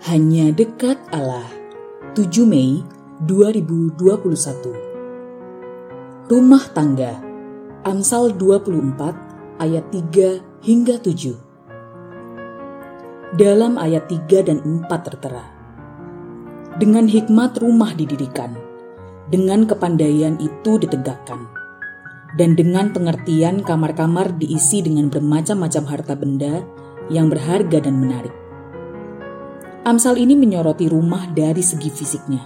Hanya dekat Allah. 7 Mei 2021 Rumah tangga. Amsal 24 ayat 3 hingga 7 Dalam ayat 3 dan 4 tertera. Dengan hikmat rumah didirikan Dengan kepandaian itu ditegakkan Dan dengan pengertian kamar-kamar diisi dengan bermacam-macam harta benda yang berharga dan menarik Amsal ini menyoroti rumah dari segi fisiknya.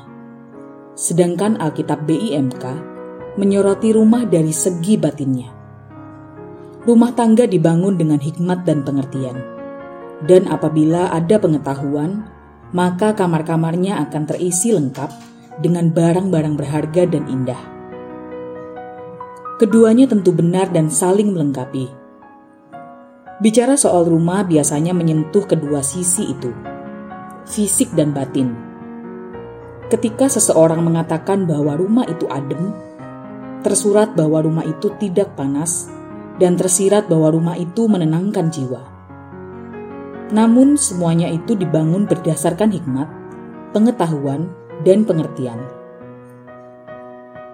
Sedangkan Alkitab BIMK menyoroti rumah dari segi batinnya. Rumah tangga dibangun dengan hikmat dan pengertian. Dan apabila ada pengetahuan, maka kamar-kamarnya akan terisi lengkap dengan barang-barang berharga dan indah. Keduanya tentu benar dan saling melengkapi. Bicara soal rumah biasanya menyentuh kedua sisi itu fisik dan batin. Ketika seseorang mengatakan bahwa rumah itu adem, tersurat bahwa rumah itu tidak panas, dan tersirat bahwa rumah itu menenangkan jiwa. Namun, semuanya itu dibangun berdasarkan hikmat, pengetahuan, dan pengertian.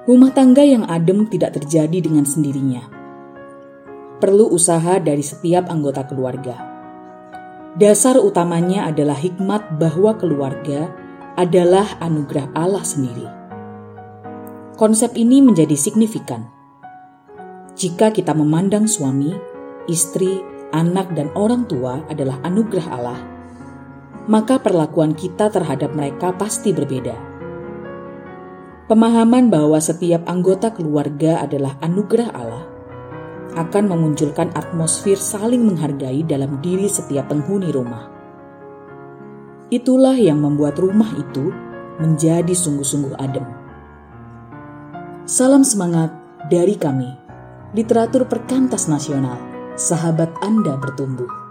Rumah tangga yang adem tidak terjadi dengan sendirinya. Perlu usaha dari setiap anggota keluarga Dasar utamanya adalah hikmat bahwa keluarga adalah anugerah Allah sendiri. Konsep ini menjadi signifikan. Jika kita memandang suami, istri, anak, dan orang tua adalah anugerah Allah, maka perlakuan kita terhadap mereka pasti berbeda. Pemahaman bahwa setiap anggota keluarga adalah anugerah Allah akan memunculkan atmosfer saling menghargai dalam diri setiap penghuni rumah. Itulah yang membuat rumah itu menjadi sungguh-sungguh adem. Salam semangat dari kami, literatur perkantas nasional, sahabat Anda bertumbuh.